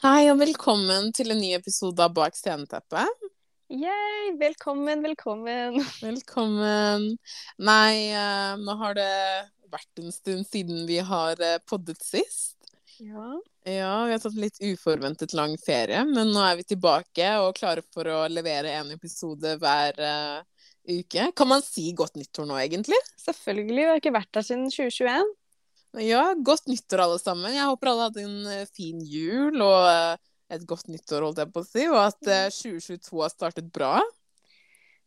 Hei og velkommen til en ny episode av Bak sceneteppet. Yay, velkommen, velkommen. Velkommen. Nei, uh, nå har det vært en stund siden vi har uh, poddet sist. Ja. Ja, vi har tatt litt uforventet lang ferie, men nå er vi tilbake og klare for å levere en episode hver uh, uke. Kan man si godt nyttår nå, egentlig? Selvfølgelig. Vi har ikke vært der siden 2021. Ja, godt nyttår alle sammen. Jeg håper alle hadde en eh, fin jul og eh, et godt nyttår, holdt jeg på å si, og at eh, 2022 har startet bra.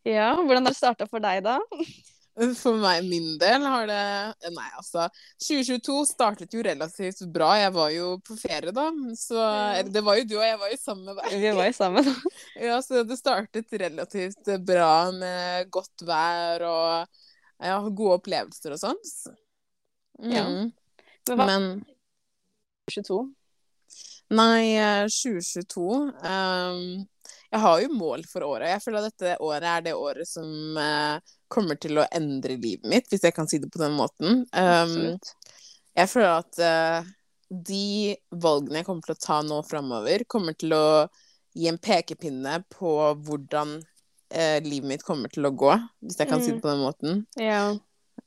Ja, Hvordan har det starta for deg, da? For meg, min del, har det Nei, altså. 2022 startet jo relativt bra. Jeg var jo på ferie, da. Så Det var jo du, og jeg var jo sammen med deg. Vi var jo sammen. Ja, så det startet relativt bra med godt vær og ja, gode opplevelser og sånt. Ja. Mm. Men hva Men 22? Nei, eh, 2022 um, Jeg har jo mål for året. Jeg føler at dette året er det året som uh, kommer til å endre livet mitt, hvis jeg kan si det på den måten. Um, jeg føler at uh, de valgene jeg kommer til å ta nå framover, kommer til å gi en pekepinne på hvordan eh, livet mitt kommer til å gå, hvis jeg kan si Mm. det på den måten. Ja.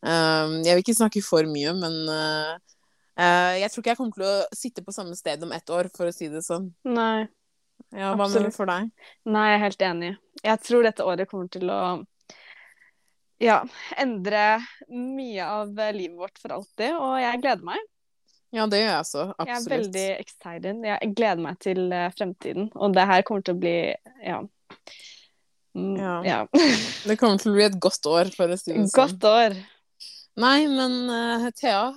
Um, jeg vil ikke snakke for mye, men eh, eh, jeg tror ikke jeg kommer til å sitte på samme sted om ett år, for å si det sånn. Nei. Ja, hva Absolutt. mener du for deg? Nei, jeg er helt enig. Jeg tror dette året kommer til å ja, endre mye av livet vårt for alltid, og jeg gleder meg. Ja, det gjør jeg også. Jeg er veldig excited. Jeg gleder meg til eh, fremtiden, og det her kommer til å bli ja. Mm, Ja. ja. Det kommer til å bli et godt år, for å si det sånn. Godt år. Nei, men uh, Thea,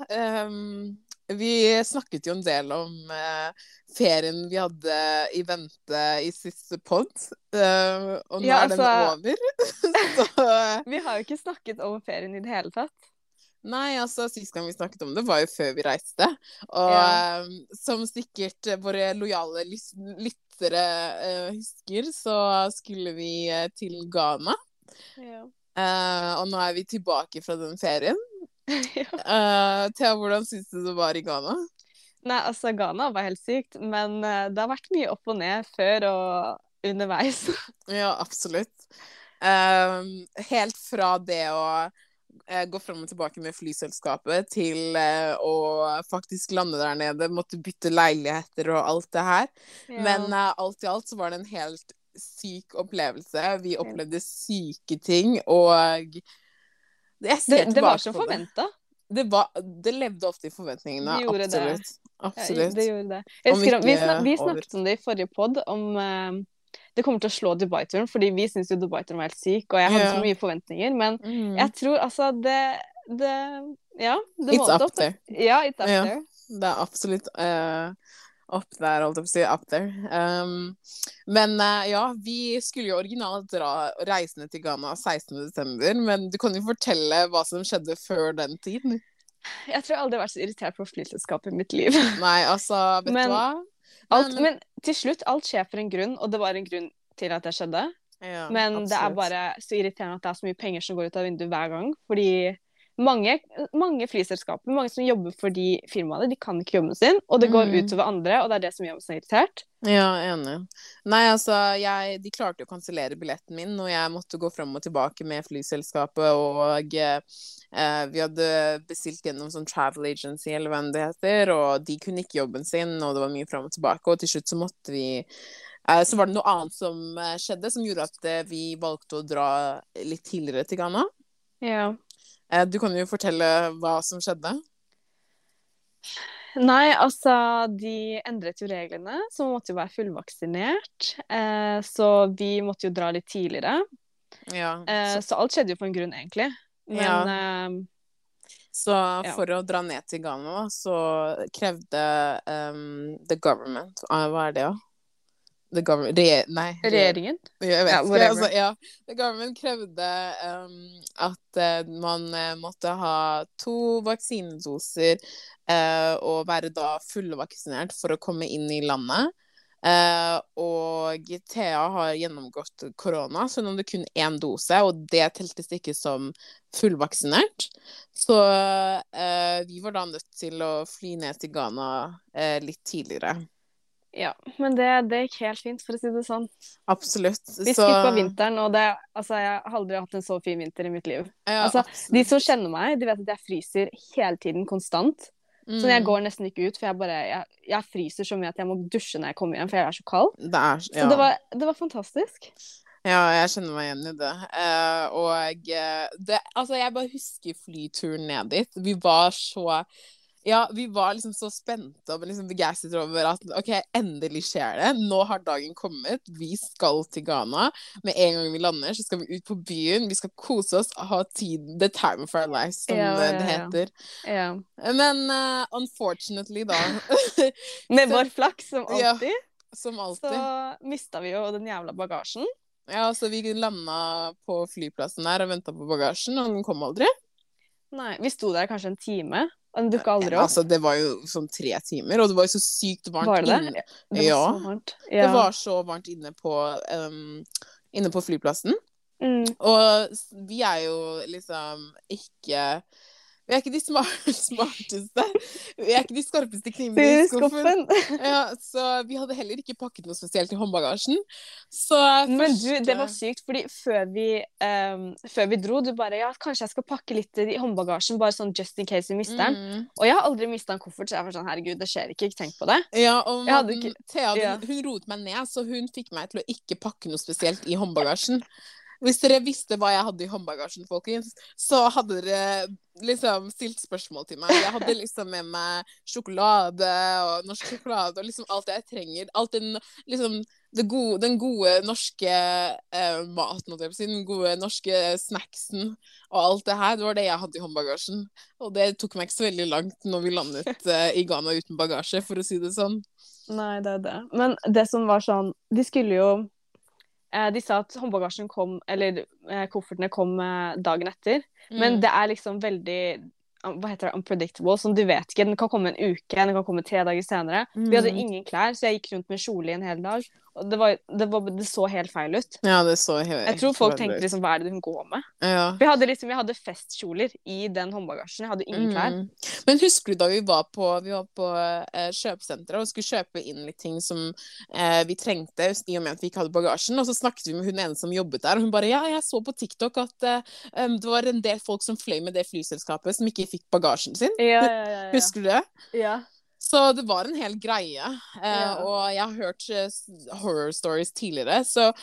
Um vi snakket jo en del om eh, ferien vi hadde i vente i siste pod, uh, og nå Ja, er den altså- over. Så Vi har jo ikke snakket om ferien i det hele tatt. Nei, altså, sist gang vi snakket om det, var jo før vi reiste. Og Ja. eh, som sikkert eh, våre lojale lyttere uh, husker, så skulle vi eh, til Ghana. Ja. Eh, og nå er vi tilbake fra den ferien. ja. uh, Thea, hvordan syns du det var i Ghana? Nei, altså, Ghana var helt sykt, men uh, det har vært mye opp og ned før og underveis. Ja, absolutt. Helt fra det å gå fram og tilbake med flyselskapet til å faktisk lande der nede, måtte bytte leiligheter og alt det her. Men eh, alt i alt så var det en helt syk opplevelse. Vi opplevde syke ting, og jeg ser det, det var tilbake som på det. forventa. Det, var, det levde ofte i forventningene. Det absolutt. det. absolutt. Absolutt. Det gjorde det. Om husker, vi, snak, vi over. snakket om det i forrige pod, om uh, det kommer til å slå Dubai-turen, fordi vi syns jo Dubai-turen var helt syk, og jeg hadde yeah. så mye forventninger, men Mm. jeg tror altså det, det Ja, det It's målte up there. Ja, it's up Ja. there. Det er absolutt eh, up der, holdt jeg på å si. Up there. Um, men uh, ja, vi skulle jo originalt dra reisende til Ghana 16.12., men du kan jo fortelle hva som skjedde før den tiden. Jeg tror jeg aldri har vært så irritert på flyselskapet i mitt liv. Nei, altså, vet Men- du hva? Alt, men til slutt, alt skjer for en grunn, og det var en grunn til at det skjedde. ja, Men det er bare så irriterende at det er så mye penger som går ut av vinduet hver gang. Fordi mange, mange flyselskaper, mange som jobber for de firmaene, de kan ikke jobben sin, og det går Mm. utover andre, og det er det som gjør meg så irritert. Ja, enig. Nei, altså, jeg, de klarte jo å kansellere billetten min, og jeg måtte gå fram og tilbake med flyselskapet, og eh, vi hadde bestilt gjennom sånn travel agency, eller hva det heter, og de kunne ikke jobben sin, og det var mye fram og tilbake, og til slutt så måtte vi eh, så var det noe annet som eh, skjedde, som gjorde at eh, vi valgte å dra litt tidligere til Ghana. Ja. Eh, Du kan jo fortelle hva som skjedde. Nei, altså, de endret jo reglene, så man måtte jo være fullvaksinert. Eh, så vi måtte jo dra litt tidligere. Ja, Eh, så, så alt skjedde jo på en grunn, egentlig. Men Ja. eh, så ja. for å dra ned til Ghana, så krevde um, the government Hva er det, da? The government Re Nei. regjeringen Jeg vet Ja, ikke. whatever. Altså, ja. The government krevde um, at uh, man eh, måtte ha to vaksinedoser uh, og være da fullvaksinert for å komme inn i landet. Uh, og Thea har gjennomgått korona, så hun hadde kun én dose, og det teltes ikke som fullvaksinert. Så uh, vi var da nødt til å fly ned til Ghana uh, litt tidligere. Ja, men det, det gikk helt fint, for å si det sånn. Absolutt. Vi Så- skippa vinteren, og det, altså, jeg har aldri hatt en så fin vinter i mitt liv. Ja, Altså. De som kjenner meg, de vet at jeg fryser hele tiden, konstant. Så jeg Mm. går nesten ikke ut, for jeg bare jeg, jeg fryser så mye at jeg må dusje når jeg kommer hjem, for jeg er så kald. Det er, Så det, var, det var fantastisk. Ja, jeg kjenner meg igjen i det. Uh, og eh, det Altså, jeg bare husker flyturen ned dit. Vi var så Ja, vi var liksom så spente og liksom begeistret over at OK, endelig skjer det. Nå har dagen kommet. Vi skal til Ghana. Med en gang vi lander, så skal vi ut på byen. Vi skal kose oss ha tid The time of our lives, som Ja, eh, ja, det ja. heter. Ja. Men uh, unfortunately, da Med Så- vår flaks, som Ja, alltid, Som så alltid. mista vi jo den jævla bagasjen. Ja, så vi landa på flyplassen der og venta på bagasjen, og den kom aldri. Nei, Vi sto der kanskje en time, den dukka aldri opp. Altså, det var jo sånn tre timer, og det var jo så sykt varmt Var det inne. Det var ja. så varmt. Det var så varmt inne på, um, inne på flyplassen. Mm. Og vi er jo liksom ikke Vi er ikke de smart, smarteste. Vi er ikke de skarpeste knivene i skuffen. Ja, så vi hadde heller ikke pakket noe spesielt i håndbagasjen. Så Men du, det var sykt, fordi før vi, um, før vi dro, du bare Ja, kanskje jeg skal pakke litt i håndbagasjen, bare sånn just in case vi mister den. Mm. Og jeg har aldri mista en koffert, så jeg var sånn herregud, det skjer ikke, ikke tenk på det. Ja, og man, hadde ikke- Thea hun, hun roet meg ned, så hun fikk meg til å ikke pakke noe spesielt i håndbagasjen. Hvis dere visste hva jeg hadde i håndbagasjen, folkens, så hadde dere liksom stilt spørsmål til meg. Jeg hadde liksom med meg sjokolade og norsk sjokolade og liksom alt jeg trenger. Alt den liksom gode, den gode norske eh, maten, holdt jeg på å si. Den gode norske snacksen og alt det her. Det var det jeg hadde i håndbagasjen. Og det tok meg ikke så veldig langt når vi landet eh, i Ghana uten bagasje, for å si det sånn. Nei, det er det. Men det som var sånn De skulle jo De sa at håndbagasjen kom, eller eh, koffertene kom eh, dagen etter. Men Mm. det er liksom veldig um, hva heter det, unpredictable, som du vet ikke. Den kan komme en uke, den kan komme tre dager senere. Vi hadde Mm. ingen klær, så jeg gikk rundt med kjole i en hel dag. Det, var, det, var, det så helt feil ut. Ja, det så helt Jeg tror folk tenkte liksom hva er det hun går med? ja. Vi hadde liksom, jeg hadde festkjoler i den håndbagasjen. Jeg hadde ingen klær. Mm. Men husker du da vi var på, vi var på eh, kjøpesenteret og skulle kjøpe inn litt ting som eh, vi trengte, i og med at vi ikke hadde bagasjen, og så snakket vi med hun ene som jobbet der, og hun bare ja, jeg så på TikTok at eh, det var en del folk som fløy med det flyselskapet som ikke fikk bagasjen sin. Ja, ja, ja, ja. Husker du det? ja. Så det var en hel greie. Eh, Ja. Og jeg har hørt eh, horror stories tidligere, så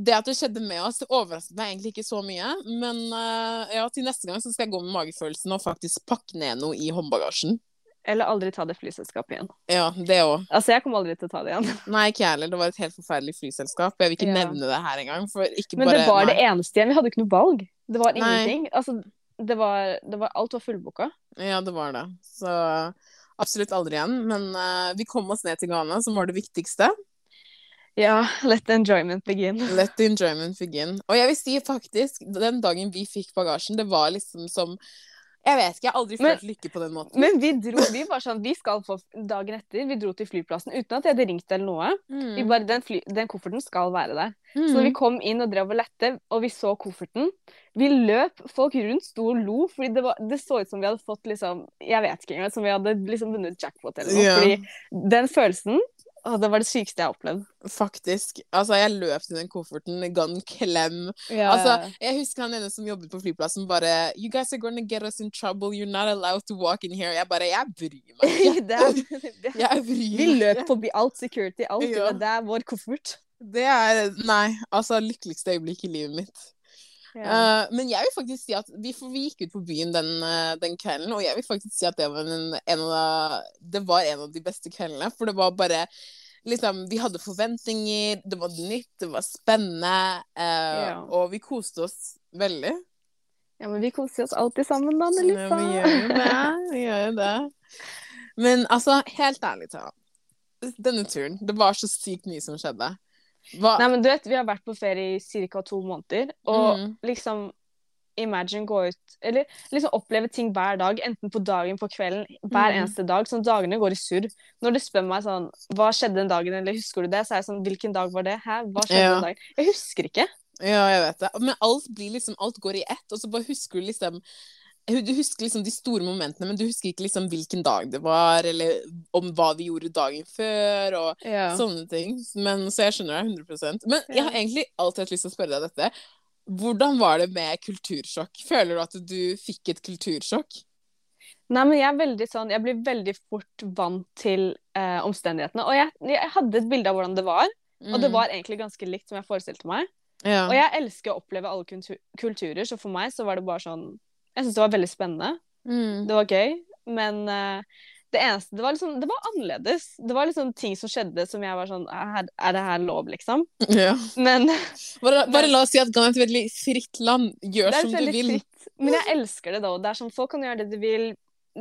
det at det skjedde med oss, overrasket meg egentlig ikke så mye. Men uh, ja, til neste gang så skal jeg gå med magefølelsen og faktisk pakke ned noe i håndbagasjen. Eller aldri ta det flyselskapet igjen. Ja, det òg. Altså, jeg kommer aldri til å ta det igjen. Nei, ikke jeg heller. Det var et helt forferdelig flyselskap. Jeg vil ikke Ja. nevne det her engang. Men bare det var nei. det eneste igjen. Vi hadde ikke noe valg. Det var Nei. ingenting. Altså, det var, det var, alt var fullbooka. Ja, det var det. Så absolutt aldri igjen. Men uh, vi kom oss ned til Ghana, som var det viktigste. Ja, let the enjoyment begin. Let the enjoyment begin. Og jeg vil si faktisk, den dagen vi fikk bagasjen, det var liksom som Jeg vet ikke, jeg har aldri Men- lykke på den måten. Men vi dro, vi var sånn, vi skal få dagen etter, vi dro til flyplassen uten at jeg hadde ringt eller noe. Vi Mm. bare, den, fly, den kofferten skal være der. Mm. Så vi kom inn og drev og lette, og vi så kofferten, vi løp, folk rundt sto og lo, fordi det, var, det så ut som vi hadde fått liksom, jeg vet ikke engang, som vi hadde liksom vunnet jackpot eller noe. Yeah. Fordi den følelsen, å, det var det sykeste jeg har opplevd. Faktisk. Altså, jeg løp til den kofferten, ga den klem. Altså, jeg husker han ene som jobbet på flyplassen, bare You guys are gonna get us in trouble. You're not allowed to walk in here. Jeg bare Jeg bryr meg ikke. det det, Jeg bryr vi løp forbi alt security, alt. Ja. Det er vår koffert. Det er Nei. Altså, lykkeligste øyeblikk i livet mitt. Eh, men jeg vil faktisk si at vi, vi gikk ut på byen den, eh, den kvelden, og jeg vil faktisk si at det var en, en av Det var en av de beste kveldene, for det var bare Liksom, vi hadde forventninger, det var nytt, det var spennende, uh, Ja. og vi koste oss veldig. Ja, men vi koser oss alltid sammen, da, Ja, vi gjør jo det. Vi gjør jo det. Men altså, helt ærlig talt. Denne turen, det var så sykt mye som skjedde. Hva Nei, men du vet, vi har vært på ferie i ca. to måneder, og Mm. liksom Imagine gå ut Eller liksom oppleve ting hver dag, enten på dagen, på kvelden, hver Mm. eneste dag. Sånn dagene går i surr. Når du spør meg sånn Hva skjedde den dagen, eller husker du det? Så er jeg sånn Hvilken dag var det? Hæ? Hva skjedde Ja. den dagen? Jeg husker ikke. Ja, jeg vet det. Men alt blir liksom Alt går i ett, og så bare husker du liksom Du husker liksom de store momentene, men du husker ikke liksom hvilken dag det var, eller om hva vi gjorde dagen før, og Ja. sånne ting. Men, så jeg skjønner deg 100% Men jeg har egentlig alltid hatt lyst til å spørre deg dette. Hvordan var det med kultursjokk? Føler du at du fikk et kultursjokk? Nei, men jeg er veldig sånn Jeg blir veldig fort vant til eh, omstendighetene. Og jeg, jeg hadde et bilde av hvordan det var, og det Mm. var egentlig ganske likt som jeg forestilte meg. ja. Og jeg elsker å oppleve alle kultu kulturer, så for meg så var det bare sånn Jeg syns det var veldig spennende. Mm. Det var gøy, men uh, det eneste Det var liksom Det var annerledes. Det var liksom ting som skjedde som jeg var sånn Er, er det her lov, liksom? ja. Men Bare, bare Men- la oss si at Ghana er et veldig fritt land. Gjør som du vil. fritt. Men jeg elsker det da. Det er sånn Folk kan gjøre det de vil.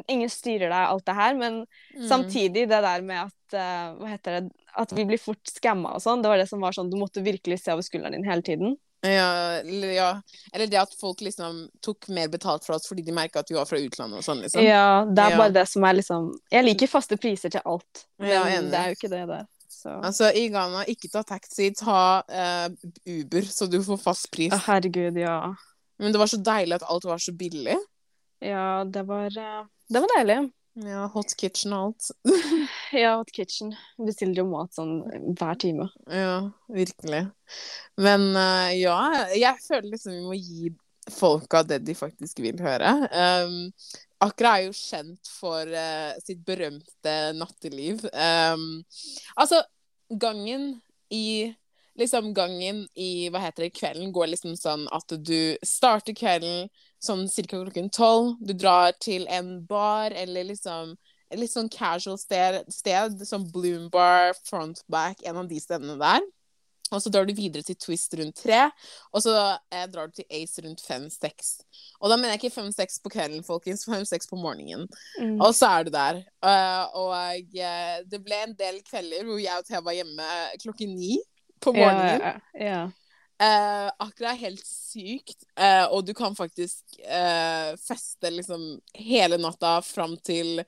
Ingen styrer deg, alt det her. Men Mm. samtidig det der med at uh, Hva heter det At vi blir fort skamma og sånn. Det var det som var sånn Du måtte virkelig se over skulderen din hele tiden. Ja, eller, ja. eller det at folk liksom tok mer betalt fra oss fordi de merka at vi var fra utlandet og sånn, liksom. Ja, det er bare det som er liksom Jeg liker faste priser til alt, men Ja, det er jo ikke det der. Så Altså, i Ghana, ikke ta taxi, ta uh, Uber, så du får fast pris. Å, herregud, ja. Men det var så deilig at alt var så billig. Ja, det var eh, Det var deilig. Ja, Hot kitchen og alt. Ja, Hot Kitchen. Bestiller jo mat sånn hver time. Ja, virkelig. Men uh, ja, jeg føler liksom vi må gi folka det de faktisk vil høre. Um, Akra er jo kjent for uh, sitt berømte natteliv. Um, altså, gangen i Liksom gangen i hva heter det, kvelden går liksom sånn at du starter kvelden sånn cirka klokken tolv. Du drar til en bar eller liksom litt sånn casual sted, sted som Bloom Bar, Frontback, en av de stedene der. Og så drar du videre til Twist rundt tre, og så eh, drar du til Ace rundt fem-seks. Og da mener jeg ikke fem-seks på kvelden, folkens, fem-seks på morgenen. Mm. Og så er du der. Uh, og uh, det ble en del kvelder hvor jeg og Thea var hjemme klokken ni på morgenen. Ja, ja, ja. Akkurat er helt sykt, eh, og du kan faktisk feste liksom hele natta fram til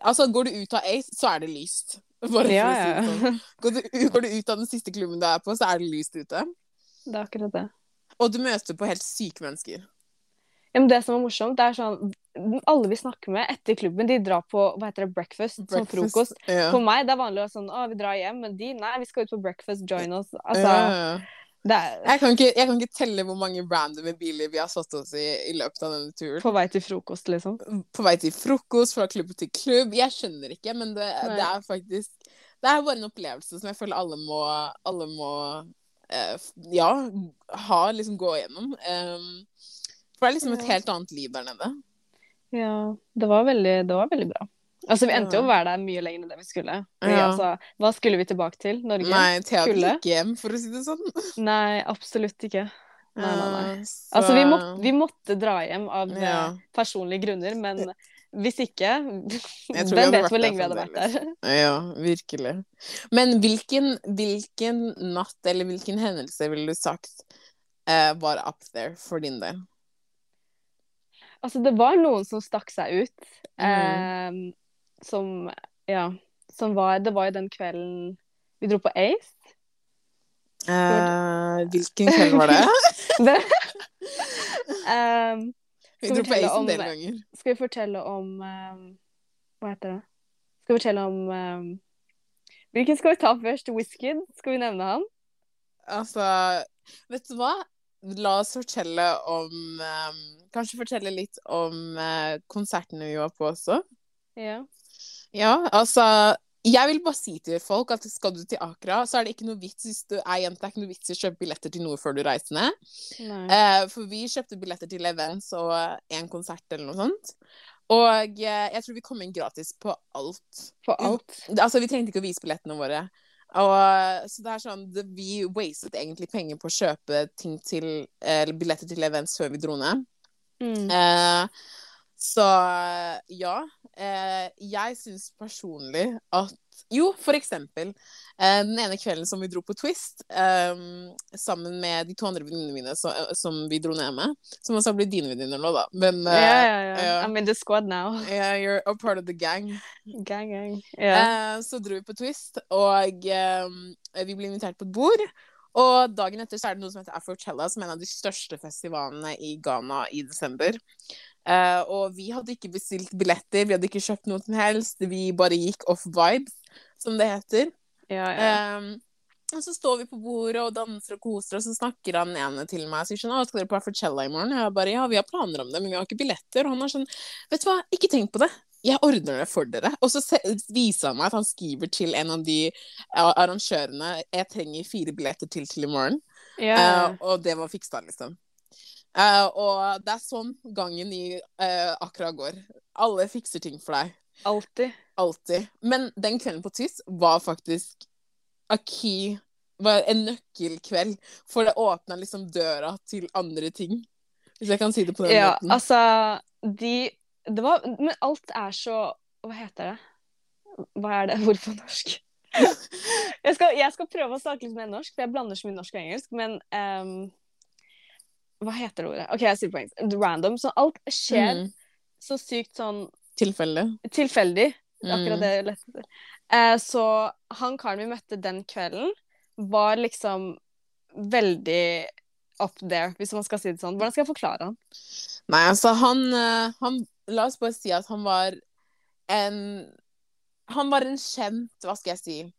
Altså, går du ut av Ace, så er det lyst. Bare Ja, si sånn. ja. Går du, går du ut av den siste klubben du er på, så er det lyst ute. Det er akkurat det. Og du møter på helt syke mennesker. Ja, men det som er morsomt, det er sånn Alle vi snakker med etter klubben, de drar på hva heter det, breakfast, som frokost. Ja. For meg det er vanlig å være sånn Å, vi drar hjem. Men de, nei, vi skal ut på breakfast, join oss. Altså, Ja, ja, ja. Er Jeg, kan ikke, jeg kan ikke telle hvor mange randomme biler vi har satt oss i i løpet av denne turen. på vei til frokost, liksom. på vei til frokost, fra klubb til klubb. Jeg skjønner ikke, men det, det er faktisk Det er bare en opplevelse som jeg føler alle må, alle må eh, Ja, ha, liksom gå igjennom. Um, for det er liksom et helt annet liv der nede. Ja, det var veldig, det var veldig bra. Altså, Vi endte jo å være der mye lenger enn det vi skulle. Fordi, Ja. altså, hva skulle vi tilbake til? Norge? Nei, Thea skulle. ikke hjem, for å si det sånn. Nei, absolutt ikke. Nei, nei, nei. Eh, så- Altså, vi, måtte, vi måtte dra hjem av eh, Ja. personlige grunner, men hvis ikke Hvem vet hvor lenge vi hadde vært der? Ja, virkelig. Men hvilken, hvilken natt eller hvilken hendelse ville du sagt uh, var up there for din del? Altså, det var noen som stakk seg ut. Mm. eh, som Ja. Som var Det var jo den kvelden vi dro på Ace. Eh, hvilken kveld var det? Det, um, Vi dro på Ace en del ganger. skal vi fortelle om um, Hva heter det? Skal vi fortelle om um, Hvilken skal vi ta først? Wizkid? Skal vi nevne han? Altså, vet du hva? La oss fortelle om Kanskje fortelle litt om eh, konsertene vi var på også. Ja. Ja, altså Jeg vil bare si til folk at skal du til Akra, så er det ikke noe vits hvis du er jente, det er ikke noe vits i å kjøpe billetter til noe før du reiser ned. Eh, for vi kjøpte billetter til events og en konsert eller noe sånt. Og uh, jeg tror vi kom inn gratis på alt. På alt. Altså, vi trengte ikke å vise billettene våre. Og, så det er sånn, det, vi wastet egentlig penger på å kjøpe ting til, eller billetter til events før vi dro ned. Mm. Så ja. Eh, jeg syns personlig at Jo, for eksempel. Eh, den ene kvelden som vi dro på Twist, eh, sammen med de to andre venninnene mine som, som vi dro ned med, som også har blitt dine venninner nå, da. Men Ja, eh, yeah. ja. ja. I'm in the squad now. yeah, you're a part of the gang. Gang, gang. Yeah. Eh, så dro vi på Twist, og eh, vi ble invitert på et bord. Og dagen etter så er det noe som heter Afrochella, som er en av de største festivalene i Ghana i desember. Eh, og vi hadde ikke bestilt billetter, vi hadde ikke kjøpt noe som helst. Vi bare gikk off vibes, som det heter. Ja, ja. Um, og så står vi på bordet og danser og koser, og så snakker han ene til meg og sier sånn 'Å, skal dere på Afrochella i morgen?' Og jeg bare 'Ja, vi har planer om det, men vi har ikke billetter'. Og han er sånn 'Vet du hva, ikke tenk på det. Jeg ordner det for dere'. Og så viser han meg at han skriver til en av de arrangørene 'Jeg trenger fire billetter til til i morgen'. ja. Uh, og det var fiksa, liksom. Eh, og det er sånn gangen i uh, Accra går. Alle fikser ting for deg. Alltid. Alltid. Men den kvelden på Twist var faktisk a key var En nøkkelkveld. For det åpna liksom døra til andre ting. Hvis jeg kan si det på den Ja, måten. altså De Det var Men alt er så Hva heter det? Hva er det Hvorfor på norsk? jeg, skal, jeg skal prøve å snakke litt mer norsk, for jeg blander så mye norsk og engelsk, men ehm, Hva heter det ordet? OK, jeg sier det på engelsk. Random. Så alt skjer Mm. så sykt sånn Tilfeldig. tilfeldig. Akkurat Mm. det jeg lette etter. Eh, så han karen vi møtte den kvelden, var liksom veldig up there, hvis man skal si det sånn. Hvordan skal jeg forklare han? Nei, altså, han, eh, han La oss bare si at han var en Han var en kjent Hva skal jeg si?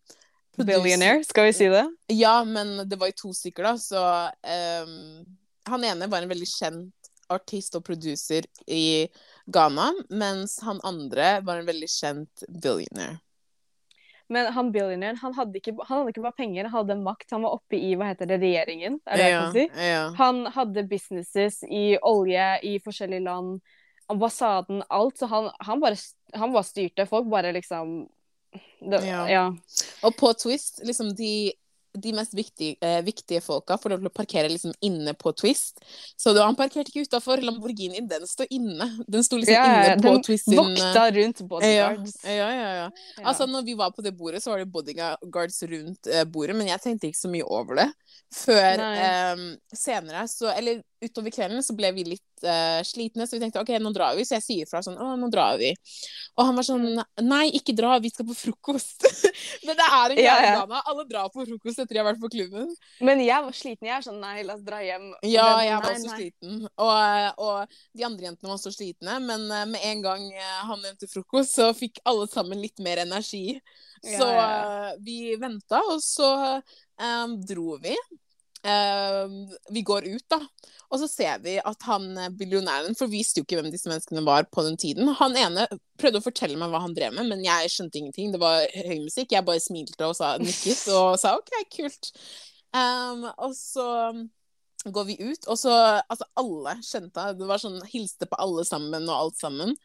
producer. Billionaire, skal vi si det? Ja, men det var jo to stykker, da, så ehm, Han ene var en veldig kjent artist og producer i Ghana, mens han andre var en veldig kjent billionaire. Men han billionæren, han han hadde ikke bare penger, han hadde makt. Han var oppe i hva heter det, regjeringen, er det jeg kan si? ja. Han hadde businesses i olje i forskjellige land, ambassaden, alt. Så han, han, bare, han bare styrte. Folk bare liksom det, Ja. ja. Og på Twist, liksom de, de mest viktige, eh, viktige folka får lov til å parkere liksom inne på Twist. Så da, han parkerte ikke utafor. Lamborghinien, den står inne. Den sto liksom Ja, ja, inne på Twist sin Den Vokta rundt bodyguards. Ja, ja, ja, ja. Ja. Altså, når vi var på det bordet, så var det bodyguards rundt eh, bordet, men jeg tenkte ikke så mye over det. Før eh, senere, så Eller utover kvelden så ble vi litt uh, slitne, så vi tenkte OK, nå drar vi. Så jeg sier fra sånn Å, nå drar vi. Og han var sånn Nei, ikke dra, vi skal på frokost. men det er en gang greie, ja. Ghana. Alle drar på frokost etter de har vært på klubben. Men jeg var sliten. Jeg er sånn Nei, la oss dra hjem. Og Ja, det- jeg var nei, også nei. sliten. Og, og de andre jentene var også slitne. Men uh, med en gang uh, han nevnte frokost, så fikk alle sammen litt mer energi. Ja, Så ja, vi venta, og så um, dro vi. Eh, vi går ut, da. Og så ser vi at han eh, billionæren For vi visste jo ikke hvem disse menneskene var på den tiden. Han ene prøvde å fortelle meg hva han drev med, men jeg skjønte ingenting. Det var høy musikk. Jeg bare smilte og sa, nikket og sa OK, kult. Um, og så går vi ut, og så Altså, alle skjønte Det var sånn hilste på alle sammen og alt sammen.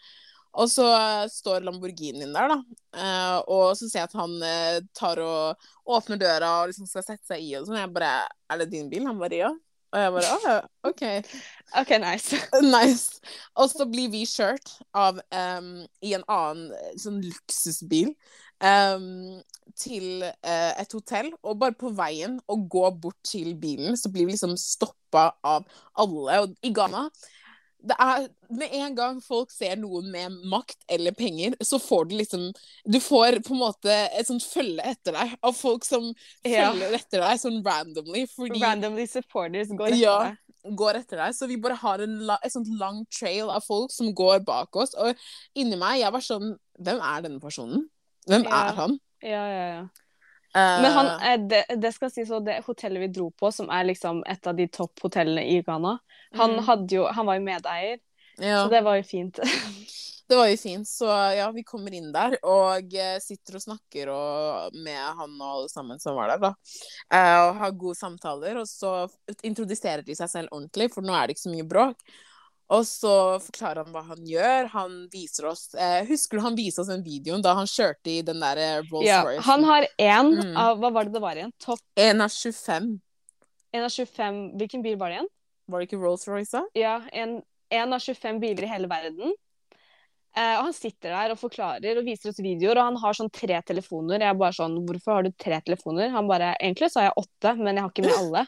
Og så eh, står Lamborghinien der, da. Eh, og så ser jeg at han eh, tar og åpner døra og liksom skal sette seg i og sånn. Jeg bare Er det din bil? Han bare ja. Og jeg bare å, OK. OK, nice. Nice. Og så blir vi kjørt av um, i en annen sånn luksusbil um, til uh, et hotell. Og bare på veien å gå bort til bilen, så blir vi liksom stoppa av alle. Og i Ghana det er Med en gang folk ser noen med makt eller penger, så får du liksom Du får på en måte et sånt følge etter deg av folk som Ja. følger etter deg sånn randomly. Fordi Randomly supporters går etter Ja. deg. går etter deg. Så vi bare har en et sånt lang trail av folk som går bak oss. Og inni meg, jeg var sånn Hvem er denne personen? Hvem Ja. er han? Ja, ja, ja. Eh, Men han, eh, det, det skal sies at det hotellet vi dro på, som er liksom et av de topphotellene i Ghana, han, Mm. jo, han var jo medeier, ja, så det var jo fint. Det var jo fint. Så ja, vi kommer inn der og eh, sitter og snakker og, med han og alle sammen som var der, da. Eh, og har gode samtaler. Og så introduserer de seg selv ordentlig, for nå er det ikke så mye bråk. Og så forklarer han hva han gjør. Han viser oss eh, Husker du han viste oss den videoen da han kjørte i den der eh, Rolls Ja, Royce? han har én Mm. av Hva var det det var igjen? Topp En av 25. En av 25 Hvilken bil var det igjen? Var det ikke Rolls Royce? da? Ja, en, en av 25 biler i hele verden. Eh, og han sitter der og forklarer og viser oss videoer, og han har sånn tre telefoner. Jeg er bare sånn Hvorfor har du tre telefoner? Han bare Egentlig så har jeg åtte, men jeg har ikke med alle.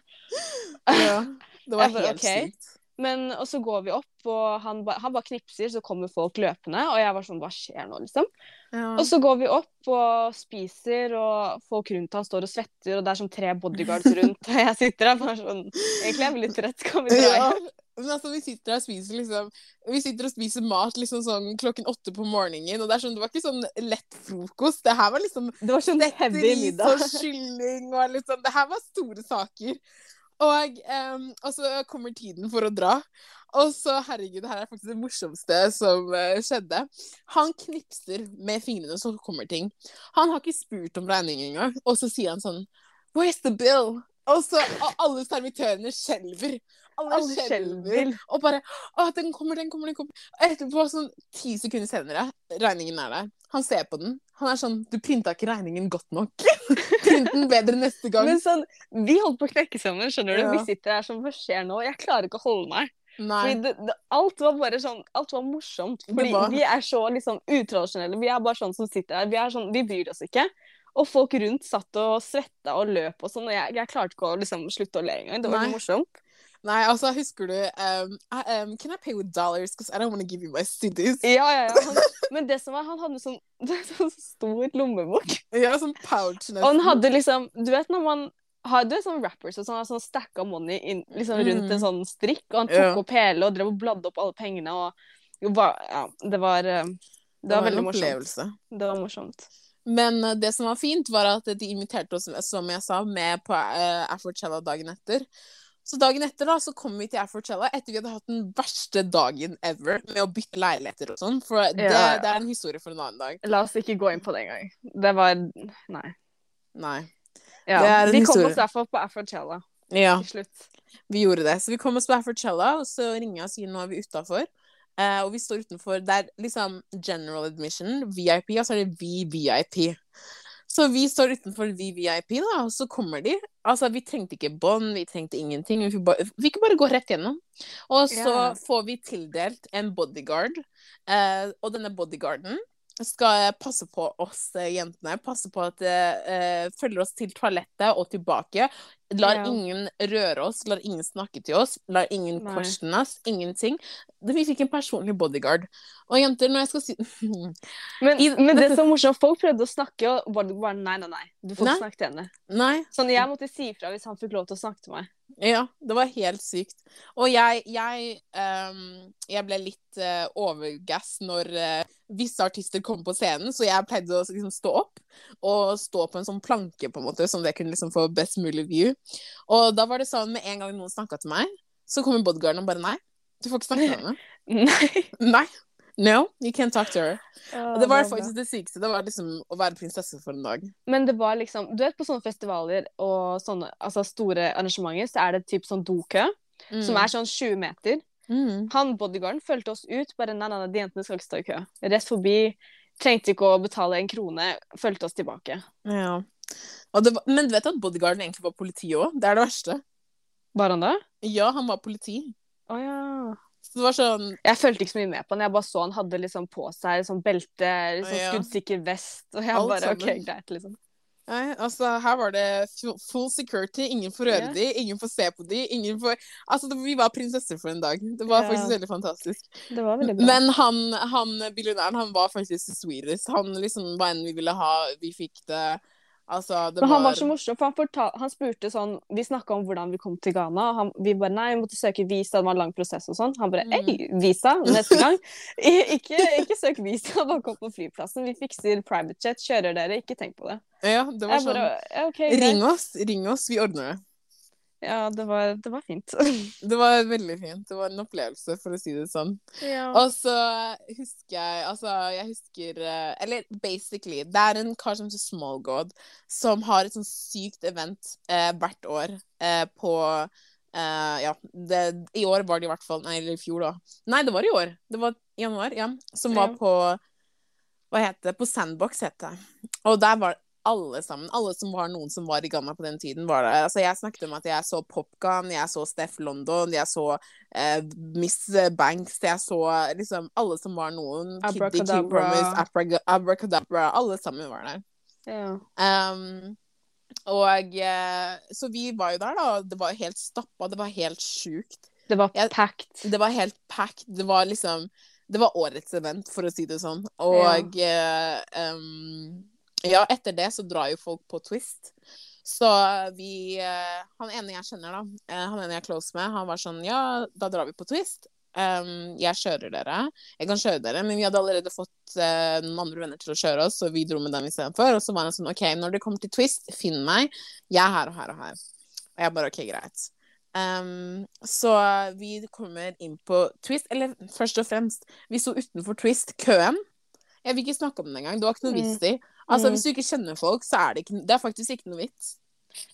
Ja. Det var bare, helt ok. sykt. Men, og så går vi opp, og han, ba, han bare knipser, så kommer folk løpende. Og jeg var sånn Hva skjer nå, liksom? Ja. Og så går vi opp og spiser, og folk rundt han står og svetter, og det er sånn tre bodyguards rundt. Og jeg sitter der bare sånn Egentlig er jeg litt trett, kan vi dra ja. Men altså, vi sitter spiser liksom Vi sitter og spiser mat liksom sånn klokken åtte på morgenen, og det sånn, det var ikke sånn lett frokost. Det her var liksom Det var sånn heavy middag. og kylling og liksom Det her var store saker. Og, um, og så kommer tiden for å dra. Og så, herregud, her er faktisk det morsomste som uh, skjedde. Han knipser med fingrene, så kommer ting. Han har ikke spurt om regningen engang. Og så sier han sånn Where's the bill? Og så og alle servitørene skjelver. Alle, Alle skjelver. Og bare Å, den kommer, den kommer, den kommer. Etterpå, sånn ti sekunder senere, regningen er der. Han ser på den. Han er sånn Du printa ikke regningen godt nok. Print den bedre neste gang. Men sånn, vi holdt på å knekke sammen, skjønner du. Ja. Vi sitter her som hva skjer nå? Jeg klarer ikke å holde meg. Det, det, alt var bare sånn Alt var morsomt. Fordi var- vi er så liksom utradisjonelle. Vi er bare sånn som sitter her. Vi er sånn, vi bryr oss ikke. Og folk rundt satt og svetta og løp og sånn, og jeg, jeg klarte ikke å liksom slutte å le engang. Det var Nei. morsomt. Nei, altså, husker du um, I, um, Can I pay with dollars? Because I don't want to give you my cities. Ja, ja, ja. Han, men det som var, han hadde sånn, sånn stor lommebok. Ja, sånn pouch nesten. Og han hadde liksom Du vet når man har du er sånn rappers og sånn, har sånn stacka money inn, liksom rundt Mm. en sånn strikk, og han tok Ja. opp hele og drev og bladde opp alle pengene og var, Ja, det var Det, Det var en veldig morsomt. opplevelse. Det var morsomt. Men uh, det som var fint, var at de inviterte oss, som jeg sa, med på uh, Afrochella dagen etter. Så dagen etter da, så kom vi til Afrochella etter vi hadde hatt den verste dagen ever med å bytte leiligheter og sånn. For det, Ja, ja. det er en historie for en annen dag. La oss ikke gå inn på det engang. Det var Nei. Nei. Ja. Det er en Vi kom oss derfor på Afrochella Ja, til slutt. vi gjorde det. Så vi kom oss på Afrochella, og så ringer jeg og sier nå er vi utafor. og vi står utenfor. Det er liksom general admission, VIP, og så er det VVIP. Så vi står utenfor VVIP, da, og så kommer de. Altså, vi trengte ikke bånd, vi trengte ingenting. Vi fikk bare, vi fikk bare gå rett gjennom. Og så Ja. får vi tildelt en bodyguard, eh, og denne bodyguarden skal passe på oss eh, jentene. Passe på at eh, følger oss til toalettet og tilbake. Lar Ja. ingen røre oss, lar ingen snakke til oss, lar ingen Nei. question oss. Ingenting. Det- Vi fikk en personlig bodyguard. Og jenter, når jeg skal si Men, men det som er morsomt, folk prøvde å snakke, og bare, bare nei, nei, nei. Du får Nei. ikke snakke til henne. Nei. Sånn, jeg måtte si ifra hvis han fikk lov til å snakke til meg. Ja, det var helt sykt. Og jeg, jeg, um, jeg ble litt uh, overgass når uh, visse artister kom på scenen, så jeg pleide å liksom, stå opp og stå på en sånn planke, på en måte, sånn at jeg kunne liksom, få best mulig view. Og da var det sånn, med en gang noen snakka til meg, så kommer bodyguarden og bare nei, du får ikke snakke med henne. Nei. Nei. No, you can't talk to her. Oh, Og det var faktisk det sykeste. Det var liksom å være prinsesse for en dag. Men det var liksom Du vet på sånne festivaler og sånne altså store arrangementer, så er det typ sånn dokø, som er sånn 20 meter. mm. Han bodyguarden fulgte oss ut. Bare nei, nei, nei, de jentene skal ikke stå i kø. Rett forbi. Trengte ikke å betale en krone. Fulgte oss tilbake. Ja. Og det var, men du vet at bodyguarden egentlig var politi òg? Det er det verste. Var han det? Ja, han var politi. Å ja. Så det var sånn Jeg fulgte ikke så mye med på han. Jeg bare så han hadde liksom på seg sånn belte, liksom Ja. skuddsikker vest. Og jeg Alt bare OK, greit, liksom. Nei, altså her var det full security. Ingen får røre yeah. de, ingen får se på de, ingen får Altså, det, vi var prinsesser for en dag. Det var yeah. faktisk veldig fantastisk. Det var veldig bra. Men han, han billionæren, han var faktisk the sweetest. Han liksom var en vi ville ha, vi fikk det. Altså, det Men han var så morsom, for han, fortal, han spurte sånn Vi snakka om hvordan vi kom til Ghana. Han, vi bare nei, vi måtte søke visa, det var en lang prosess og sånn. Han bare Mm. ei, visa neste gang. Ikke, ikke søk visa, bare kom på flyplassen. Vi fikser private jet, kjører dere, ikke tenk på det. Ja, det var sånn bare, okay. Ring oss, ring oss, vi ordner det. Ja, det var, det var fint. Det var veldig fint. Det var en opplevelse, for å si det sånn. ja. Og så husker jeg Altså, jeg husker eh, Eller basically, det er en kar som heter Smallgod, som har et sånn sykt event eh, hvert år eh, på eh, Ja, det, i år var det i hvert fall Nei, eller i fjor, da. Nei, det var i år. Det var i januar, ja. Som var på Hva heter det? På Sandbox, het det. Og der var alle sammen. Alle som var noen som var i Ghana på den tiden, var der. Altså, jeg snakket om at jeg så Popgun, jeg så Steff London, jeg så eh, Miss Banks, jeg så liksom alle som var noen. Kitty King. Promise, Abracadabra. Alle sammen var der. ja. Um, og eh, Så vi var jo der, da. Det var helt stappa. Det var helt sjukt. Det var packed. Det var helt packed. Det var liksom Det var årets event, for å si det sånn. Og eh, um, ja, etter det så drar jo folk på Twist. Så vi eh, Han ene jeg kjenner, da, eh, han ene jeg er close med, han var sånn Ja, da drar vi på Twist. Um, jeg kjører dere. Jeg kan kjøre dere, men vi hadde allerede fått uh, noen andre venner til å kjøre oss, så vi dro med dem istedenfor. Og så var han sånn OK, når det kommer til Twist, finn meg. Jeg er her og her og her. Og jeg bare OK, greit. Um, så vi kommer inn på Twist, eller først og fremst, vi sto utenfor Twist, køen. Jeg vil ikke snakke om den engang. Det var ikke noe vits i. Altså, Mm. Hvis du ikke kjenner folk, så er det ikke Det er faktisk ikke noe vits.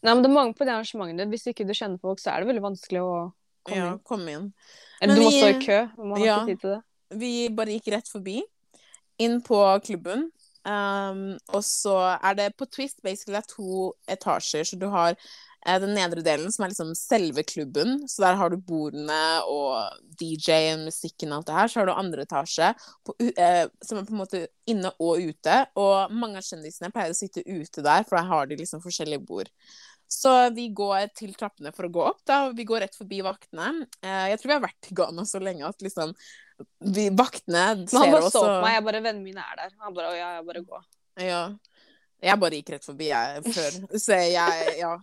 Nei, men det er mange på det arrangementet. Hvis ikke du kjenner folk, så er det veldig vanskelig å komme Ja, inn. Komme inn. Eller Men du må vi- stå i kø. Man har Ja. ikke tid til det. Vi bare gikk rett forbi. Inn på klubben. Um, og så er det på Twist basically det er to etasjer. Så du har den nedre delen, som er liksom selve klubben. Så der har du bordene og DJ-en, musikken og alt det her. Så har du andre etasje, på, u- eh, som er på en måte inne og ute. Og mange av kjendisene pleier å sitte ute der, for der har de liksom forskjellige bord. Så vi går til trappene for å gå opp, da. Vi går rett forbi vaktene. Uh, jeg tror vi har vært i Ghana så lenge at liksom vi, Vaktene Men han ser bare så på meg. Jeg bare Vennene mine er der. Han bare Å ja, jeg bare gå. ja. Jeg bare gikk rett forbi, jeg, før. Så jeg, ja.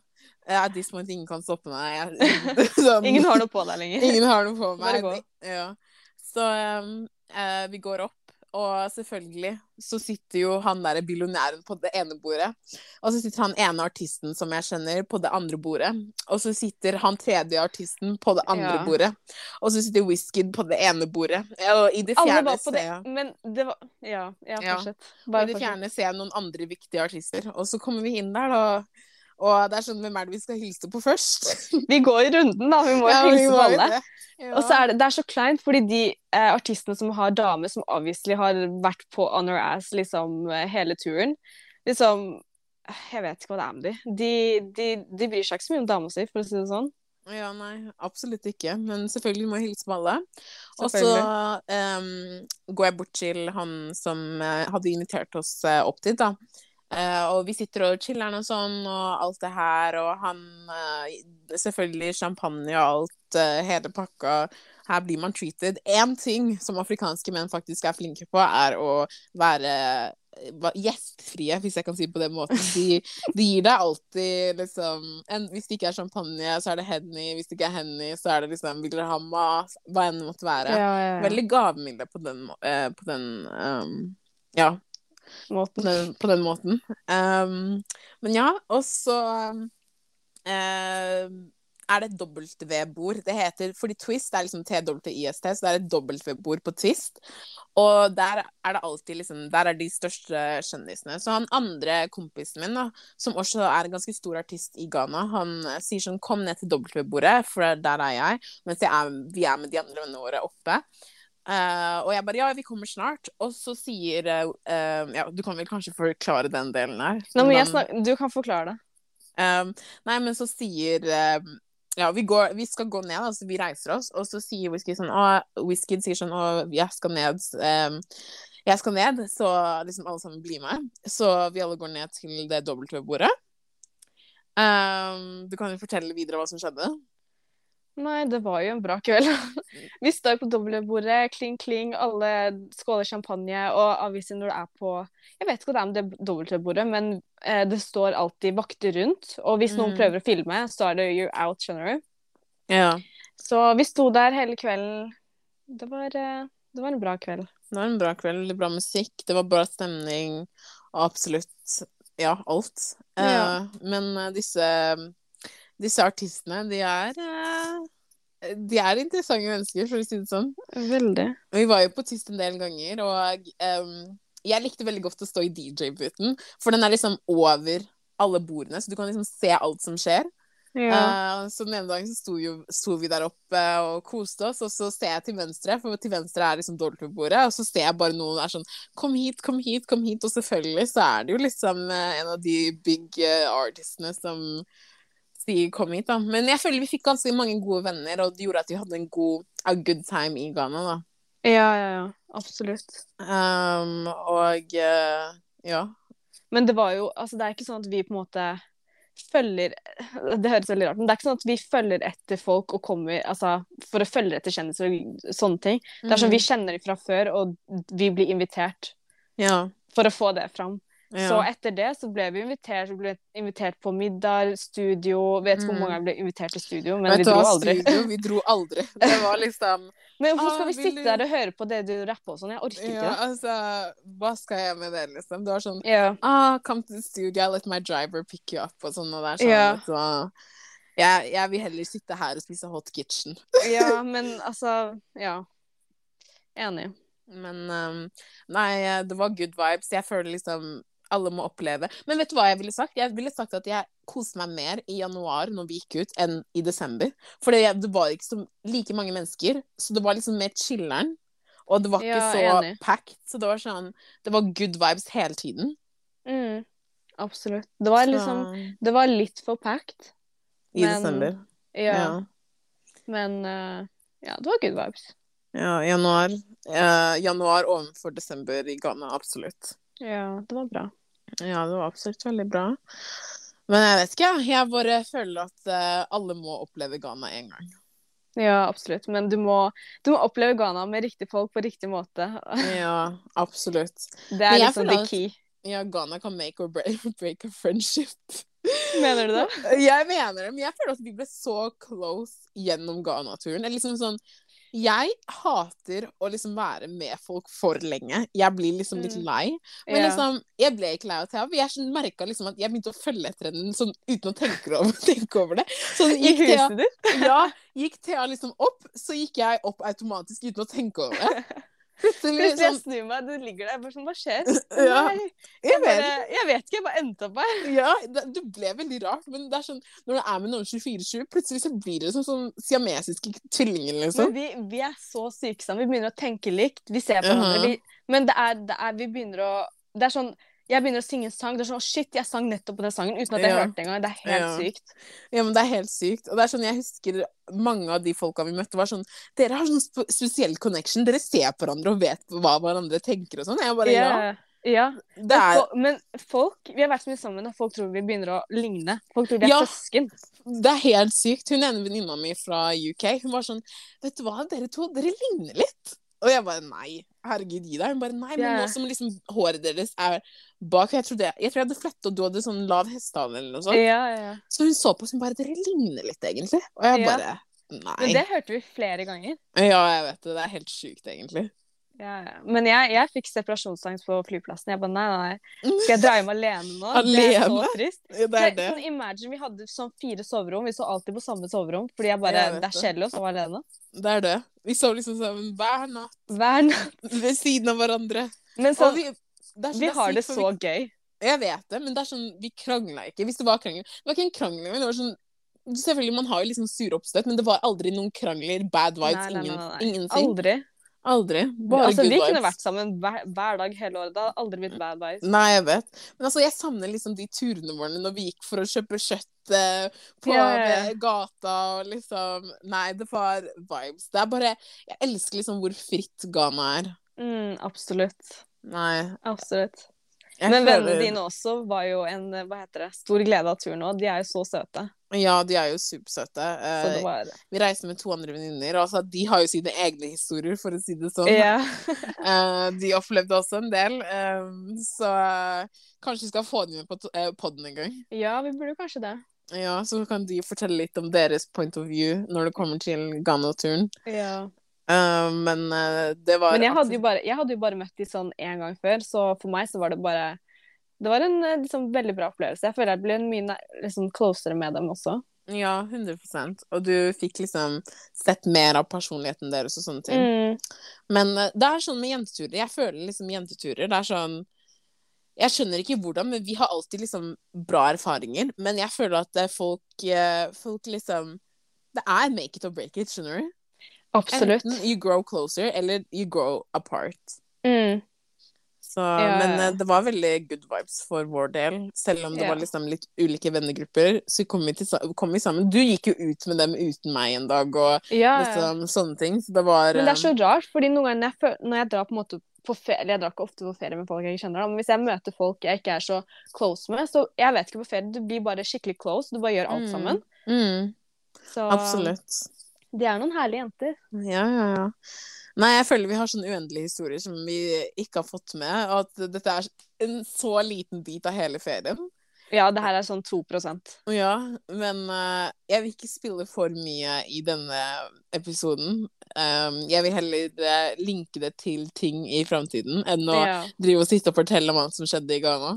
At this point, ingen kan stoppe meg. Jeg, sånn- Ingen har noe på deg lenger. Ingen har noe på meg. Ja. Så um, uh, vi går opp, og selvfølgelig så sitter jo han derre billionæren på det ene bordet. Og så sitter han ene artisten som jeg kjenner, på det andre bordet. Og så sitter han tredje artisten på det andre Ja. bordet. Og så sitter Wizkid på det ene bordet. Og i det fjerne var ser jeg men det var Ja, ja fortsett. og I det fjerne ser jeg noen andre viktige artister. Og så kommer vi inn der, da. Og det er sånn, hvem er det vi skal hilse på først? Vi går i runden, da. Vi må Ja, hilse på alle. Ja. Og så er det, det er så kleint, fordi de eh, artistene som har damer som obviously har vært på On her Ass liksom eh, hele turen, liksom Jeg vet ikke hva det er med de. De, de, de bryr seg ikke så mye om dama si, for å si det sånn. Ja, nei, absolutt ikke. Men selvfølgelig må jeg hilse på alle. Og så um, går jeg bort til han som uh, hadde invitert oss uh, opp dit, da. Eh, og vi sitter og chiller'n og sånn, og alt det her, og han uh, Selvfølgelig champagne og alt, uh, hele pakka. Her blir man treated. Én ting som afrikanske menn faktisk er flinke på, er å være gjestfrie, hvis jeg kan si det på den måten. De, de gir deg alltid liksom en, Hvis det ikke er champagne, så er det Henny. Hvis det ikke er Henny, så er det liksom Vil dere ha mat? Hva enn det måtte være. Ja, ja, ja. Veldig gavmilde på den, på den um, Ja, Måten. på den måten. Um, men ja, og så um, er det et W-bord. Det heter Fordi Twist er liksom TWIST, så det er et W-bord på Twist. Og der er det alltid liksom Der er de største kjendisene. Så han andre kompisen min, da, som også er en ganske stor artist i Ghana, han eh, sier sånn Kom ned til W-bordet, for der er jeg. Mens jeg er, vi er med de andre vennene våre oppe. Eh, og jeg bare ja, vi kommer snart. Og så sier eh, Ja, du kan vel kanskje forklare den delen her? Nå snakke, du kan forklare det. Um, nei, men så sier uh, Ja, vi, går, vi skal gå ned, altså vi reiser oss, og så sier Whisky sånn Å, Whisky sier sånn Å, jeg skal ned. Um, jeg skal ned, så liksom alle sammen blir med. Så vi alle går ned til det W-bordet. Um, du kan jo fortelle videre hva som skjedde. Nei, det var jo en bra kveld. Vi står på dobbeltbordet, kling, kling, alle skåler champagne, og aviser når det er på Jeg vet ikke hva det er med det dobbeltbordet, men eh, det står alltid vakter rundt. Og hvis noen Mm. prøver å filme, så er det 'you're out', skjønner du. Ja. Så vi sto der hele kvelden. Det var, eh, det var en bra kveld. Det var en bra kveld, litt bra musikk, det var bra stemning, og absolutt ja, alt. Eh, men eh, disse, disse artistene, de er eh, De er interessante mennesker, for å si det sånn. Veldig. Vi var jo på tyst en del ganger, og um, jeg likte veldig godt å stå i DJ-booten, for den er liksom over alle bordene, så du kan liksom se alt som skjer. Ja. Uh, så den ene dagen så sto, jo, sto vi der oppe og koste oss, og så ser jeg til venstre, for til venstre er liksom Dolphin-bordet, og så ser jeg bare noen er sånn Kom hit, kom hit, kom hit. Og selvfølgelig så er det jo liksom eh, en av de big artistene som sier kom hit, da. Men jeg føler vi fikk ganske mange gode venner, og det gjorde at vi hadde en god a good time i Ghana, da. ja, ja, ja. Absolutt. Um, og uh, ja. Men det var jo Altså, det er ikke sånn at vi på en måte følger Det høres veldig rart men det er ikke sånn at vi følger etter folk og kommer Altså for å følge etter kjendiser og sånne ting. Det er sånn vi kjenner dem fra før, og vi blir invitert Ja. for å få det fram. Ja. Så etter det så ble vi invitert, ble invitert på middag, studio Vet ikke hvor Mm. mange jeg ble invitert til studio, men Vet vi dro hva, aldri. Studio, vi dro aldri. Det var liksom Men hvorfor Ah, skal vi sitte du- der og høre på det du rapper og sånn? Jeg orker ikke Ja, altså Hva skal jeg med det, liksom? Det var sånn Ja. ah, Come to the studio, I let my driver pick you up, og sånn. Og det er sånn du hva, jeg, jeg vil heller sitte her og spise hot kitchen. ja, men altså Ja. Enig. Men um, nei, det var good vibes. Jeg føler liksom alle må oppleve. Men vet du hva jeg ville sagt? Jeg ville sagt at jeg koste meg mer i januar når vi gikk ut, enn i desember. For det, var ikke så like mange mennesker, så det var liksom mer chiller'n. Og det var ikke Ja, så enig. packed, så det var sånn Det var good vibes hele tiden. Mm. Absolutt. Det var liksom Det var litt for packed. I men- desember. Ja. Ja. Men uh, ja, det var good vibes. ja januar. Uh, januar overfor desember i Ghana, absolutt. Ja, det var bra. Ja, det var absolutt veldig bra. Men jeg vet ikke, jeg. Bare føler at eh, alle må oppleve Ghana en gang. Ja, absolutt. Men du må, du må oppleve Ghana med riktig folk på riktig måte. Ja, absolutt. Det er liksom the at- key. Ja, Ghana kan make or break, break a friendship. Mener du det? Jeg mener det, men jeg føler at vi ble så close gjennom Ghana-turen. Liksom sånn, jeg hater å liksom være med folk for lenge. Jeg blir liksom litt Mm. lei. Men liksom, jeg ble ikke lei av Thea. Jeg merka liksom at jeg begynte å følge etter henne sånn, uten å tenke over, tenke over det. Sånn, I huset ditt? ja, gikk Thea liksom opp, så gikk jeg opp automatisk uten å tenke over det. Plutselig sånn... jeg sånn snur meg, du ligger der. Bare sånn, hva skjer? Ja, Nei, jeg bare, jeg vet ikke, jeg bare endte opp her. Ja, det, det ble veldig rart, men det er sånn når du er med noen 24-7, plutselig så blir det som sånn siamesiske tvillinger, Men liksom. vi, vi er så syke sammen. Vi begynner å tenke likt. Vi ser på hverandre. Uh -huh. men det er, det er Vi begynner å Det er sånn Jeg begynner å synge en sang. Det er sånn Shit, jeg sang nettopp på den sangen uten at jeg Ja. hørte det engang. Det er helt Ja. sykt. Ja, men det er helt sykt. Og det er sånn, jeg husker mange av de folka vi møtte, var sånn Dere har sånn sp spesiell connection. Dere ser på hverandre og vet hva hverandre tenker og sånn. Jeg bare ja. Ja. ja. Er, men folk Vi har vært så mye sammen, og folk tror vi begynner å ligne. Folk tror vi er Ja. søsken. det er helt sykt. Hun ene venninna mi fra UK, hun var sånn Vet du hva, dere to, dere ligner litt. Og jeg bare nei. Herregud, gi deg. Hun bare nei, men yeah. nå som liksom håret deres er bak Jeg trodde jeg, tror jeg hadde fletta, og du hadde sånn lav hestehale eller noe sånt. Ja, ja, ja. Så hun så på oss og bare Dere ligner litt, egentlig. Og jeg bare Nei. Men det hørte vi flere ganger. Ja, jeg vet det. Det er helt sjukt, egentlig. Ja, ja. Men jeg, jeg fikk separasjonsangst på flyplassen. Jeg bare nei, nei, nei. Skal jeg dra hjem alene nå? Det er så trist. Ja, det er det. Sånn, imagine, vi hadde sånn fire soverom. Vi så alltid på samme soverom. Fordi jeg bare, Jeg det er kjedelig å sove alene. Det er det. Vi sov liksom sammen hver natt Hver natt. ved siden av hverandre. Men sånn, vi, det er så- vi har det så vi, gøy. Jeg vet det, men det er sånn Vi krangla ikke. Hvis det var krangel Det var ikke en krangel, men det var sånn Selvfølgelig, man har jo liksom sure oppstøt, men det var aldri noen krangler, bad vibes, Nei, nei, nei, ingen, ingenting. Aldri. Aldri. Bare Altså, good vi kunne vært sammen hver, hver dag hele året. Det hadde aldri blitt bad vibes. Nei, jeg vet. Men altså, jeg savner liksom de turene våre når vi gikk for å kjøpe kjøtt eh, på ved gata og liksom Nei, det var vibes. Det er bare Jeg elsker liksom hvor fritt Ghana er. Mm, absolutt. Nei. Absolutt. Jeg Men føler- vennene dine også var jo en hva heter det, stor glede av turen òg. De er jo så søte. Ja, de er jo supersøte. Eh, var vi reiste med to andre venninner, altså, de har jo sine egne historier, for å si det sånn. Eh, de opplevde også en del, eh, så eh, kanskje vi skal få dem med på poden en gang. ja, vi burde kanskje det. Ja, Så kan de fortelle litt om deres point of view når det kommer til Ghana-turen. Ja. Eh, men uh, det var Men jeg hadde, bare, jeg hadde jo bare møtt de sånn én gang før, så for meg så var det bare Det var en eh, liksom, veldig bra opplevelse. Jeg føler jeg ble mye liksom, closere med dem også. Ja, 100% Og du fikk liksom sett mer av personligheten deres og sånne ting. Mm. Men det er sånn med jenteturer. Jeg føler liksom jenteturer Det er sånn Jeg skjønner ikke hvordan, men vi har alltid liksom bra erfaringer. Men jeg føler at folk, folk liksom Det er make it or break it, skjønner du? Absolutt. Enten you grow closer, eller you grow apart. Mm. Så, Ja, men eh, det var veldig good vibes for vår del. Selv om det Ja. var liksom litt ulike vennegrupper, så kom vi, til, kom vi sammen. Du gikk jo ut med dem uten meg en dag, og Ja, liksom sånne ting. Så det var Men det er så eh, rart, fordi noen ganger når jeg, når jeg drar på en måte på ferie Jeg drar ikke ofte på ferie med folk jeg ikke kjenner, da, men hvis jeg møter folk jeg ikke er så close med, så jeg vet ikke på ferie, du blir bare skikkelig close. Du bare gjør alt Mm. sammen. mm, Så Absolutt. De er noen herlige jenter. Ja, ja, ja. Nei, jeg føler vi har sånne uendelige historier som vi ikke har fått med. Og at dette er en så liten bit av hele ferien. Ja, det her er sånn 2% Ja, men uh, jeg vil ikke spille for mye i denne episoden. Um, jeg vil heller eh, linke det til ting i framtiden enn å Ja. drive og sitte og fortelle om alt som skjedde i Ghana.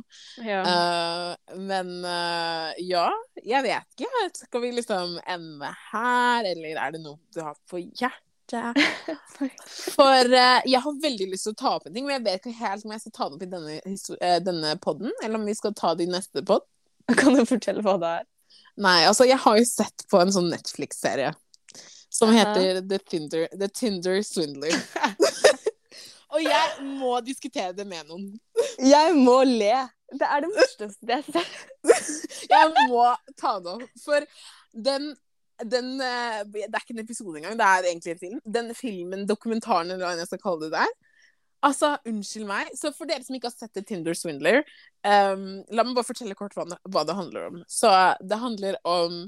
ja. Uh, men uh, ja, jeg vet ikke. Skal vi liksom ende her, eller er det noe du har på hjertet? For uh, jeg har veldig lyst til å ta opp en ting, men jeg vet ikke helt om jeg skal ta det opp i denne, denne podden, eller om vi skal ta det i neste pod. Kan du fortelle hva det er? Nei, altså, jeg har jo sett på en sånn Netflix-serie som heter The Tinder, The Tinder Swindler. Og jeg må diskutere det med noen. Jeg må le. Det er det morsomste jeg sett. Jeg må ta det opp. For den, den eh, Det er ikke en episode engang, det er egentlig en film. Den filmen, dokumentaren, eller hva jeg skal kalle det der. Altså, unnskyld meg. Så for dere som ikke har sett The Tinder Swindler, um, la meg bare fortelle kort hva, det- hva det handler om. Så det handler om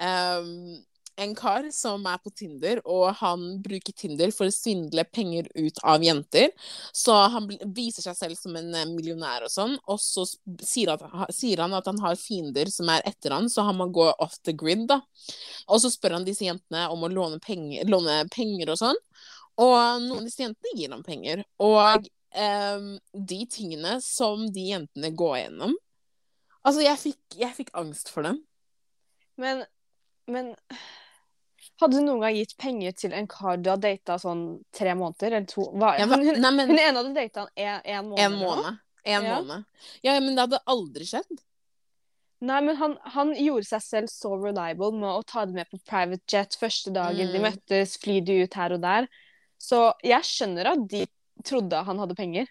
ehm, en kar som er på Tinder, og han bruker Tinder for å svindle penger ut av jenter. Så han viser seg selv som en eh, millionær og sånn, og så sier, at, sier han at han har fiender som er etter han, så han må gå off the grid, da. Og så spør han disse jentene om å låne penger, låne penger og sånn. Og noen av disse jentene gir ham penger. Og ehm, de tingene som de jentene går gjennom Altså, jeg fikk, jeg fikk angst for dem. Men, men Hadde du noen gang gitt penger til en kar du har data sånn tre måneder eller to hva, ja, hun, hun, nei, men hun ene hadde data han en, en måned. en måned. En Ja. måned. Ja, men det hadde aldri skjedd. Nei, men han, han gjorde seg selv så reliable med å ta det med på private jet første dagen de Mm. møttes, fly de ut her og der. Så jeg skjønner at de trodde han hadde penger.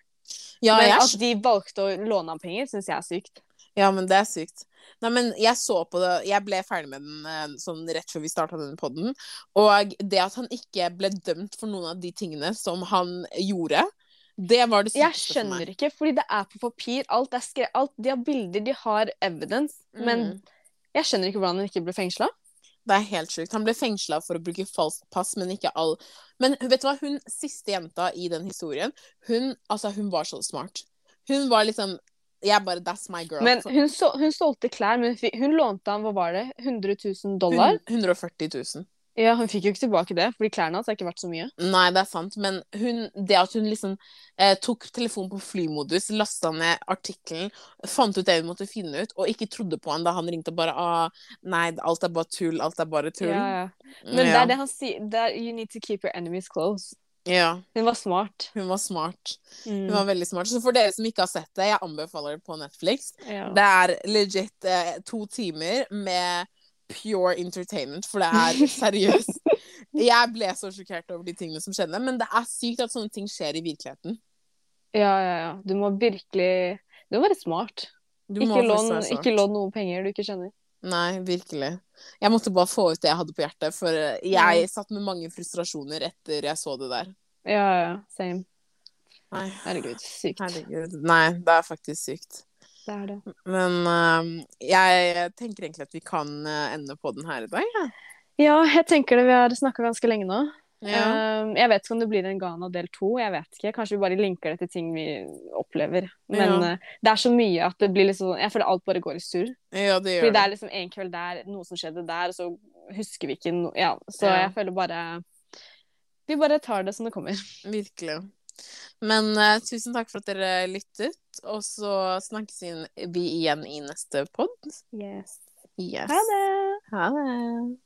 Ja, men jeg, at de valgte å låne ham penger, syns jeg er sykt. Ja, men det er sykt. Nei, men jeg så på det Jeg ble ferdig med den eh, sånn rett før vi starta denne podden. Og det at han ikke ble dømt for noen av de tingene som han gjorde, det var det sykeste for meg. Jeg skjønner ikke, fordi det er på papir. Alt er skrevet. Alt, de har bilder, de har evidence. Men Mm. jeg skjønner ikke hvordan han ikke ble fengsla. Det er helt sjukt. Han ble fengsla for å bruke falskt pass, men ikke all Men vet du hva, hun siste jenta i den historien, hun, altså, hun var så smart. Hun var liksom Jeg bare That's my girl. Men hun, så, hun solgte klær, men hun, hun lånte han, hva var det, 100 000 dollar? 140 000. Ja, hun fikk jo ikke tilbake det, fordi klærne hans har ikke vært så mye. Nei, det er sant, men hun, det at hun liksom eh, tok telefonen på flymodus, lasta ned artikkelen, fant ut det hun måtte finne ut, og ikke trodde på han da han ringte og bare ah, Nei, alt er bare tull. Alt er bare tull. Ja, ja. Men det er det han sier. Er, you need to keep your enemies close. Ja. Hun var smart. Hun var smart. Hun Mm. var veldig smart. Så for dere som ikke har sett det, jeg anbefaler det på Netflix. Ja. Det er legit eh, to timer med pure entertainment, for det er seriøst. Jeg ble så sjokkert over de tingene som skjedde, men det er sykt at sånne ting skjer i virkeligheten. ja, ja, ja. Du må virkelig Du må være smart. Du ikke lån noen penger du ikke skjønner. Nei, virkelig. Jeg måtte bare få ut det jeg hadde på hjertet, for eh, jeg satt med mange frustrasjoner etter jeg så det der. Ja, ja. Same. Nei, Herregud, sykt. herregud. Nei, det er faktisk sykt. Det er det. Men uh, jeg tenker egentlig at vi kan eh, ende på den her i dag. Ja. Ja, jeg tenker det. Vi har snakka ganske lenge nå. Ja. Um, jeg vet ikke om det blir en Ghana del to. Jeg vet ikke. Kanskje vi bare linker det til ting vi opplever. Men Ja. uh, det er så mye at det blir liksom Jeg føler alt bare går i surr. ja, det Fordi det det. er liksom en kveld der, noe som skjedde der, og så husker vi ikke noe Ja, så jeg føler bare Vi bare tar det som det kommer. Virkelig. Men uh, tusen takk for at dere lyttet, og så snakkes vi igjen i neste pod. Yes. Yes. Ha det! Ha det.